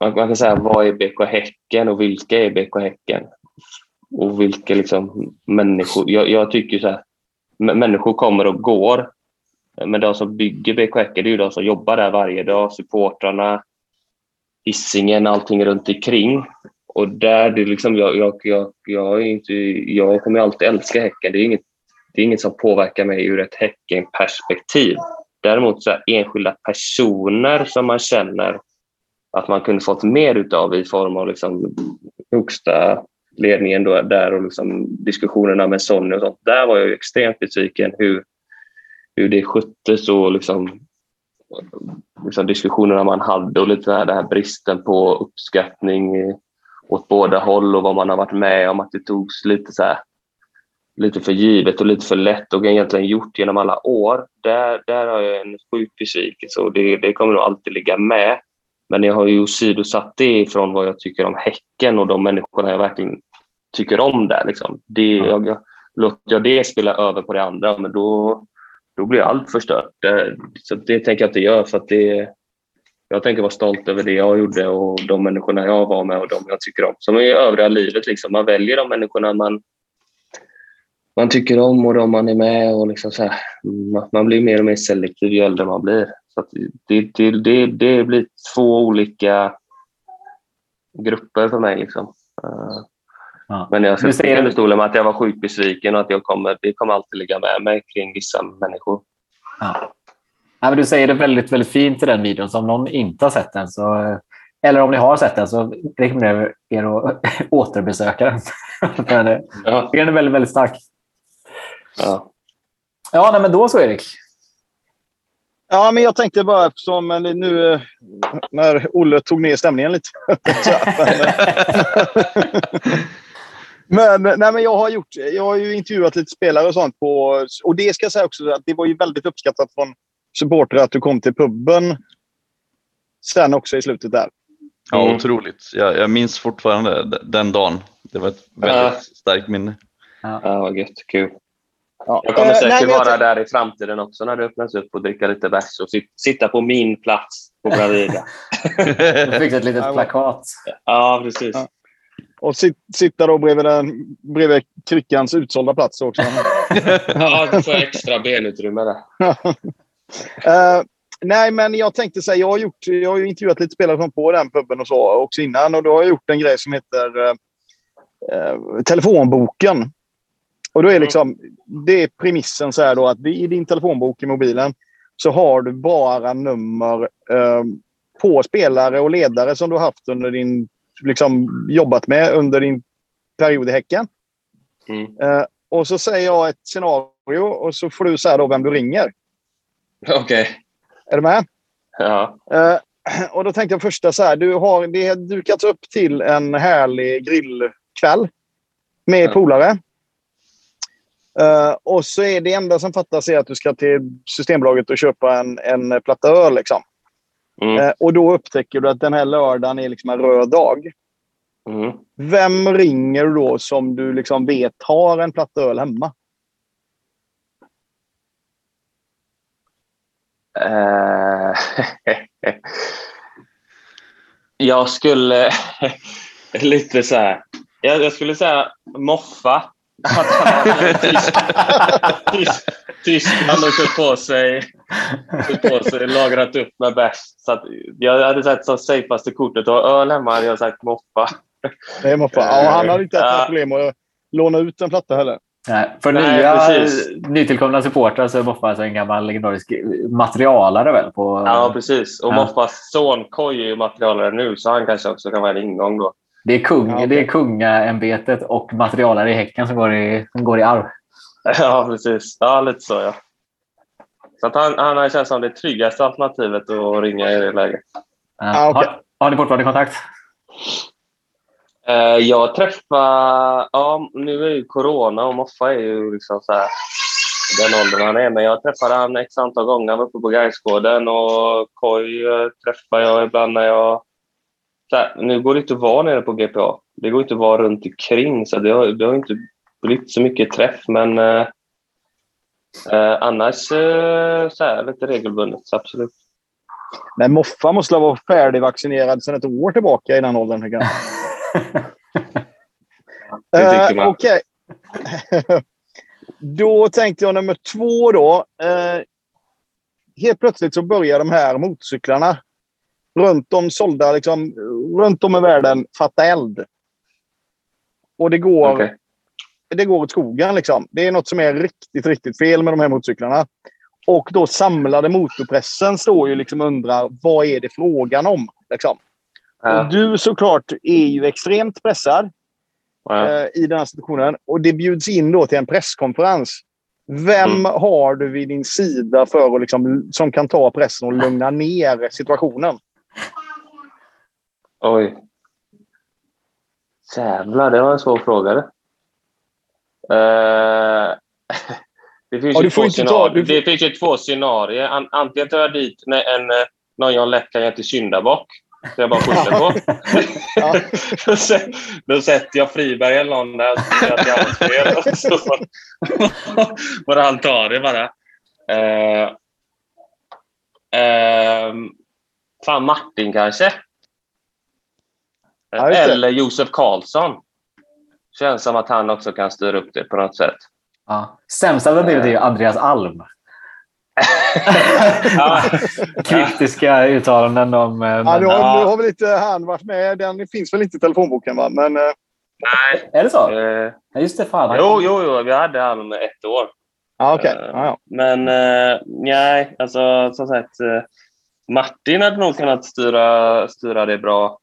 Man, man, kan säga vad är BK Häcken och vilka är BK Häcken? Och vilka liksom människor, jag, jag tycker så här, människor kommer och går men de som bygger BK Häcken, det är ju de som jobbar där varje dag. Supportrarna, Hisingen, allting runt omkring. Och där, det är liksom, jag, jag, jag, jag, är inte, jag kommer alltid älska Häcken. Det är inget, det är inget som påverkar mig ur ett Häcken-perspektiv. Däremot så enskilda personer som man känner att man kunde fått mer utav i form av liksom högsta ledningen då, där och liksom diskussionerna med Sonny och sånt. Där var jag extremt besviken hur hur det sköttes och liksom, liksom diskussionerna man hade och lite här, den här bristen på uppskattning åt båda håll och vad man har varit med om, att det togs lite så här, lite för givet och lite för lätt och egentligen gjort genom alla år. Där, där har jag en sjuk besvikelse och det, det kommer nog alltid ligga med. Men jag har ju åsidosatt det ifrån vad jag tycker om Häcken och de människorna jag verkligen tycker om där. Liksom. Det, jag, låter jag det spela över på det andra, men då, då blir allt förstört. Det, så det tänker jag inte göra för att det, jag tänker vara stolt över det jag gjorde och de människorna jag var med och de jag tycker om. Som i övriga livet, liksom. man väljer de människorna man, man tycker om och de man är med. och liksom så här, mm, Man blir mer och mer selektiv ju äldre man blir. Så det, det, det, det blir två olika grupper för mig. Liksom. Eh, Ja. Men jag sätter under stolen med att jag var sjukt besviken och att jag kommer, det kommer alltid ligga med mig kring vissa människor.
Ja. Ja, men du säger det väldigt, väldigt fint i den videon. Så om någon inte har sett den, så, eller om ni har sett den, så rekommenderar jag er att återbesöka den. ja. Den är väldigt, väldigt stark.
Ja,
ja nej, men då så Erik.
Ja, men jag tänkte bara eftersom nu när Olle tog ner stämningen lite. Men, nej, men jag, har gjort, jag har ju intervjuat lite spelare och sånt. På, och det ska jag säga också att det var ju väldigt uppskattat från supportrar att du kom till puben sen också i slutet där.
Ja, mm. otroligt. Jag, jag minns fortfarande den dagen. Det var ett väldigt ja. starkt minne.
Ja, ja vad gött. Kul. Ja. Jag kommer säkert uh, nej, vara där i framtiden också när det öppnas upp och dricka lite bärs och sitta på min plats på Bravida.
du fick ett litet plakat.
Ja, precis. Ja.
Och sit, sitta då bredvid, den, bredvid kryckans utsålda plats också.
ja, du får extra benutrymme där.
uh, nej, men jag tänkte säga, jag har, gjort, jag har ju intervjuat lite spelare från på den puben och så också innan. Och då har jag gjort en grej som heter uh, uh, telefonboken. Och då är liksom, det är premissen så här då att i din telefonbok i mobilen så har du bara nummer på spelare och ledare som du har haft under din liksom jobbat med under din period i Häcken. Mm. Uh, och så säger jag ett scenario och så får du säga då vem du ringer.
Okej. Okay.
Är du med?
Ja.
Uh, och då tänkte jag första så här. Du har det dukats upp till en härlig grillkväll med ja. polare. Uh, och så är det enda som fattas är att du ska till Systembolaget och köpa en, en platta öl. Liksom. Mm. Eh, och då upptäcker du att den här lördagen är liksom en röd dag. Mm. Vem ringer du då som du liksom vet har en platta öl hemma?
Uh, jag skulle... lite så här. Jag, jag skulle säga moffa. Att han har kört på sig, på sig lagrat upp med bärs. Så att jag hade sagt som safeaste kortet och öl hemma hade jag sagt moffa.
Det är Moffa. Ja, han hade inte haft några
Ja.
problem att låna ut en platta heller.
Nej, för
Nej,
nya
precis.
nytillkomna supportrar så är Moffa alltså en gammal legendarisk materialare väl? På,
Ja, precis. Och
Ja.
Moffas son Koj är ju materialare nu, så han kanske också kan vara en ingång då.
Det är, kung,
Ja,
det är kungaämbetet och materialare i Häcken som går i, som går i arv.
Ja, precis. Ja, lite så ja. Så att han, han har känts som det tryggaste alternativet att ringa i det läget.
Ja.
Ah, okej.
har, har ni fortfarande kontakt?
Eh, jag träffar... Ja, nu är ju corona och Moffa är ju liksom så här, den åldern han är. Men jag träffade han x antal gånger. Han var uppe på Gaisgården och Koj eh, träffar jag ibland när jag... Här, nu går det inte att vara nere på GPA. Det går inte att vara runt omkring så det har, det har inte blivit så mycket träff. Men eh, eh, annars eh, så här, lite regelbundet, så absolut.
Men Moffa måste vara färdigvaccinerad sedan ett år tillbaka i den åldern. tycker jag. Eh. Okej. då tänkte jag nummer två då. Eh, helt plötsligt så börjar de här motorcyklarna runt om sålda, liksom, runt om i världen fatta eld. Och det går,
Okej.
det går åt skogen. Liksom. Det är något som är riktigt, riktigt fel med de här motorcyklarna. Och då samlade motorpressen står ju liksom och undrar vad är det frågan om? Liksom.
Ja,
Och du såklart är ju extremt pressad
ja.
eh, i den här situationen. Och det bjuds in då till en presskonferens. Vem
Mm.
har du vid din sida för att liksom, som kan ta pressen och lugna ner situationen?
Oj. Jävlar, det var en svår fråga. det. Eh, det finns
Ja,
ju två
ta-
scenarier.
du får-
Det finns ju två scenarier. An- antingen tar jag dit en, en, eh, någon jag lätt kan ge till syndabock. Så jag bara skjuter på.
Ja.
då, sä- då sätter jag Friberg eller någon där och så får- han ta det bara. Eh, ehm, fan, Martin kanske?
Ja.
Eller Josef Karlsson. Känns som att han också kan styra upp det på något sätt.
Ja. Sämsta alternativet är ju Andreas Alm.
Ja,
Kryptiska uttalanden om... eh,
Ja,
men-
nu, har,
Ja.
nu har väl inte han varit med. Den finns väl inte i telefonboken, va? Men eh,
nej.
Är det så?
Eh,
Ja, just det. Fan.
jo, jo, jo, vi hade han med ett år.
ja, okej.
Eh,
Ja, ja.
Men eh, nej, alltså som sagt. Eh, Martin hade nog kunnat styra, styra det bra.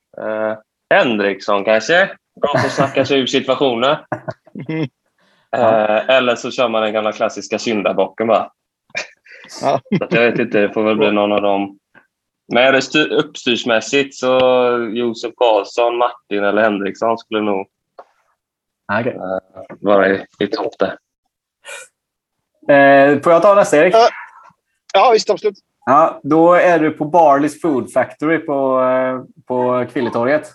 Eh, Henriksson kanske? Bra på att snacka sig ur situationer. Eh, eller så kör man den gamla klassiska syndabocken bara.
Ja.
Jag vet inte, det får väl bli någon av dem. Men det styr, uppstyrsmässigt så Josef Karlsson, Martin eller Henriksson skulle nog
Ja, okej.
vara i, i topp där.
Eh, får jag ta nästa, Erik?
Ja. ja, visst. Absolut.
Ja, då är du på Barleys Food Factory på, eh, på Kvilletorget.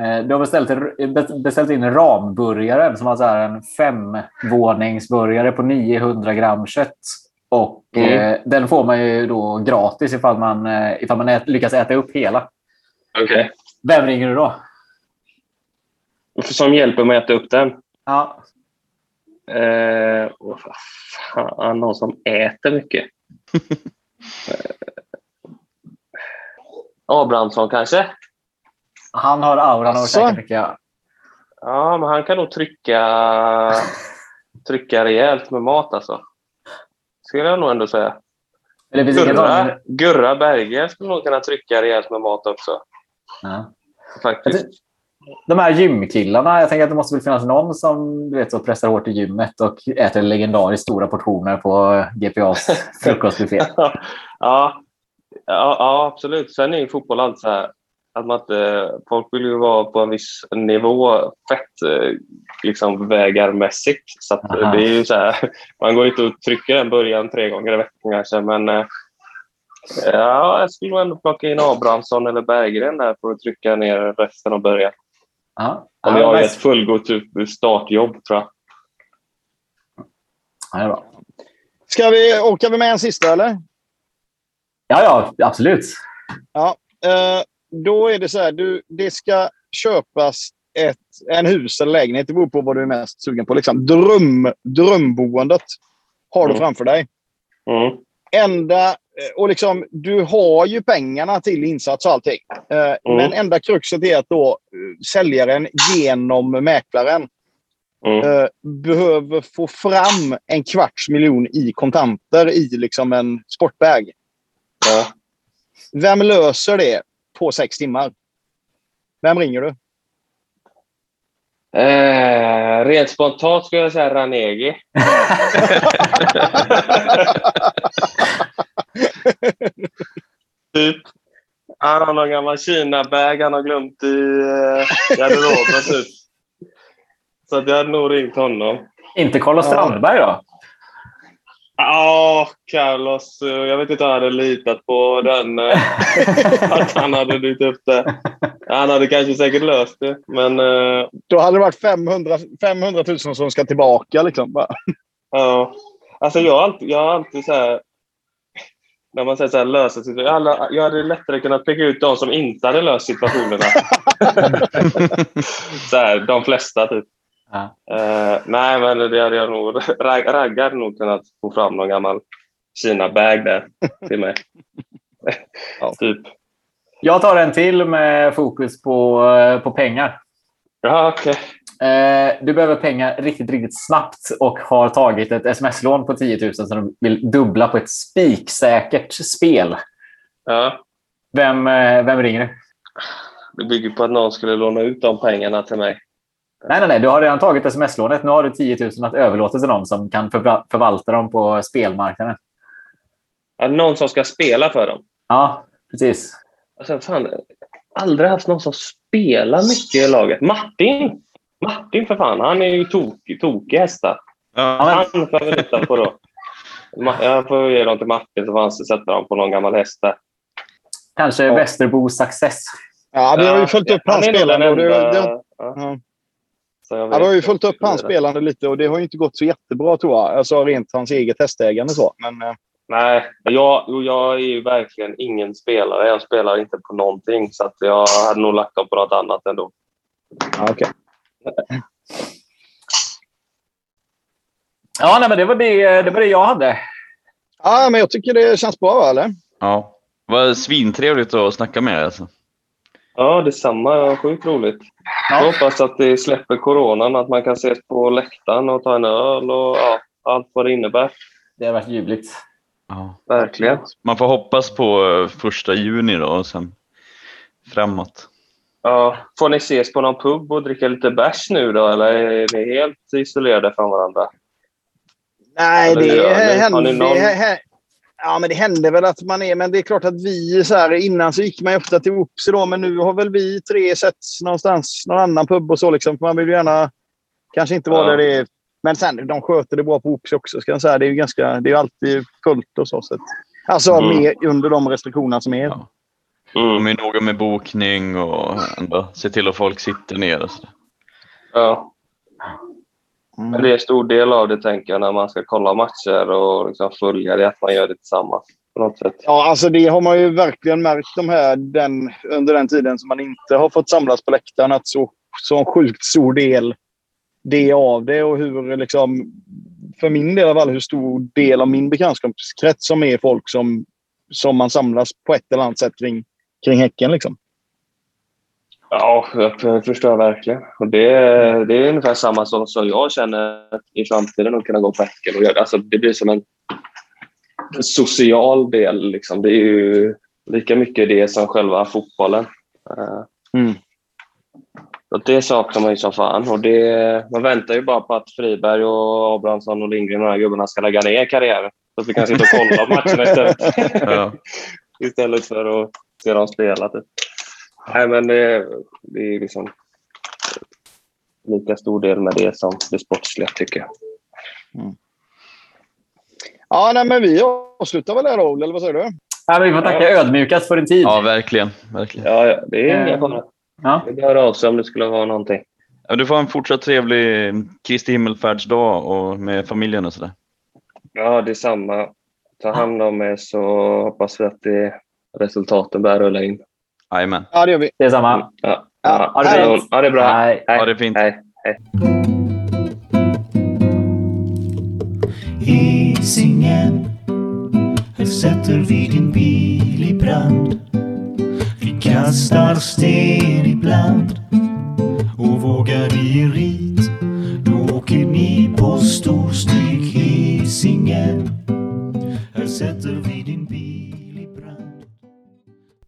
Eh, Du har beställt, beställt in ramburgaren som alltså är en femvåningsburgare på 900 gram kött. Och
Mm.
eh, Den får man ju då gratis ifall man, eh, ifall man ät, lyckas äta upp hela.
Okej.
Vem ringer du då?
Som hjälper mig att äta upp den.
Ja,
Eh, vad fan, någon som äter mycket. eh, Abrahamsson kanske?
Han har auran av att
Asså?
käka mycket. Ja.
Ja, men han kan nog trycka, trycka rejält med mat alltså. Skulle jag nog ändå säga. Gurra. Gurra Berggren skulle nog kunna trycka rejält med mat också.
Ja.
Faktiskt.
De här gymkillarna, jag tänker att det måste väl finnas någon som du vet, så pressar hårt i gymmet och äter legendariskt stora portioner på GPAs frukostbuffé.
ja, ja, ja, absolut. Sen är ju fotboll allt så här att man inte, folk vill ju vara på en viss nivå fett eh, liksom vägarmässigt. Så det är ju så här, man går inte och trycker en början tre gånger i veckan kanske, men eh, ja, jag skulle ändå plocka in Abrahamsson eller Berggren där för att trycka ner resten av början.
Ja.
Om
Ja,
jag har ett fullgott typ startjobb tror jag.
Ja, det är bra.
Ska vi, orkar vi med en sista, eller?
ja, ja, absolut.
Eh, då är det så här. Du, det ska köpas ett, en hus eller lägenhet. Det beror på vad du är mest sugen på. Liksom. Dröm, drömboendet har du
Mm.
framför dig.
Mm.
Enda, eh, och liksom, du har ju pengarna till insats och allting. Eh, Men enda kruxet är att då eh, säljaren genom mäklaren
Mm.
eh, behöver få fram en kvarts miljon i kontanter i liksom en sportbag.
Ja.
Vem löser det på sex timmar? Vem ringer du?
Eh, rent spontant skulle jag säga Ranegi. typ. Han har någon gammal Kina-bag han har glömt i eh, garderoben. typ. Så jag hade nog ringt honom.
Inte Carlos Strandberg då?
Ja, Carlos. eh, Jag vet inte om jag hade litat på den. eh, att han hade dykt upp det. Han hade kanske säkert löst det, men eh,
Då hade det varit 500, 500 000 som ska tillbaka. Liksom. Bara.
Ja. Alltså jag har alltid, jag har alltid så här... När man säger så här, lösa situationer. Jag, hade- jag hade lättare kunnat peka ut de som inte hade löst situationerna. så här, de flesta, typ.
Ja.
Eh, nej, men det hade jag nog... Rag, Ragga hade nog kunnat få fram någon gammal Kina-bag där till mig.
Ja.
Typ.
Jag tar en till med fokus på, eh, på pengar.
Ja, okej.
Eh, du behöver pengar riktigt, riktigt snabbt och har tagit ett sms-lån på 10 000 som du vill dubbla på ett spiksäkert spel.
Ja.
Vem, vem ringer du?
Det bygger på att någon skulle låna ut de pengarna till mig.
Nej, nej, nej. Du har redan tagit sms-lånet. Nu har du 10 000 att överlåta till någon som kan förva- förvalta dem på spelmarknaden.
Ja, någon som ska spela för dem.
Ja, precis.
Alltså, fan, aldrig haft någon som spelar mycket i laget. Martin! Martin för fan, han är ju tokig, tokig hästar.
Ja,
Han får vi lita på då. Jag får ge dem till Martin så får han sätta dem på någon gammal häst där.
Kanske
Ja.
Västerbo Success.
Ja, vi har ju följt upp
han
hans
är så jag
Ja,
vet
vi har ju följt upp hans spelande lite och det har ju inte gått så jättebra tror jag. Alltså rent hans eget hästägande så. Men eh,
Nej, jag, jag är ju verkligen ingen spelare. Jag spelar inte på någonting. Så att jag hade nog lagt dem på något annat ändå.
ja, okej.
Ja, nej, men det var det, det var det jag hade.
Ja, men jag tycker det känns bra, va, eller?
ja. Det var svintrevligt att snacka med er. Alltså.
Ja, detsamma. Ja, Sjukt roligt. Jag hoppas att det släpper coronan, att man kan ses på läktaren och ta en öl och ja, allt vad det innebär.
Det har varit ljuvligt.
Ja.
Verkligen.
Man får hoppas på eh, första juni då och sen framåt.
Ja, får ni ses på någon pub och dricka lite bärs nu då, eller är ni helt isolerade från varandra?
Nej,
Eller
det?
Har
händer...
ni någon-
det Ja, men det händer väl att man är... Men det är klart att vi så här, innan så gick man ju ofta till Opsi då, men nu har väl vi tre setts någonstans, någon annan pub och så liksom. För man vill ju gärna kanske inte vara
Ja.
där det är... Men sen, de sköter det bra på Opsi också, ska jag säga. Det är ju ganska... Det är alltid fullt och så. så att, alltså
Mm.
med, under de restriktionerna som är.
Ja.
Mm.
De är noga med bokning och ändå se till att folk sitter ner. Och så.
Ja. Men
Mm.
det är en stor del av det, tänker jag, när man ska kolla matcher och liksom följa det, att man gör det tillsammans på något sätt.
Ja, alltså det har man ju verkligen märkt de här, den, under den tiden som man inte har fått samlas på läktaren. Att så, så en sjukt stor del det av det och hur liksom, för min del i alla fall, hur stor del av min bekantskapskrets som är folk som, som man samlas på ett eller annat sätt kring, kring Häcken. Liksom.
Ja, jag förstår verkligen. Och det, det är ungefär samma som, som jag känner i framtiden att kunna gå på Häcken. Och göra. Alltså, det blir som en social del. Liksom. Det är ju lika mycket det som själva fotbollen. Eh,
Mm.
Och det saknar man ju som fan. Och det, man väntar ju bara på att Friberg och Abrahamsson och Lindgren och de här gubbarna ska lägga ner karriären. Så att vi kan sitta och kolla matcherna istället.
Ja.
istället för att se dem spela. Typ. Nej, men det, det är liksom lika stor del med det som det sportsliga, tycker jag.
Ja, nej, men vi avslutar väl där då, eller vad säger du?
Ja, men vi får tacka ödmjukast för din tid.
ja, verkligen. verkligen.
Ja, ja det är inga
Eh,
fara.
Ja.
Det bör av sig om det skulle vara någonting.
Ja, du får ha en fortsatt trevlig Kristi himmelfärdsdag och med familjen och sådär.
Ja, det är samma. Ta hand om er så hoppas vi att det, resultaten börjar rulla in.
Jajamän.
Ja, det gör vi.
Det är samma.
Ja, Ja,
ha det fint.
Ja, det bra.
Hej.
Ha det fint.
Hej. Hej.
Hisingen Här sätter vi din bil i brand Vi kastar sten ibland Och vågar er rit Då åker ni på storstryk Hisingen Här sätter vi din bil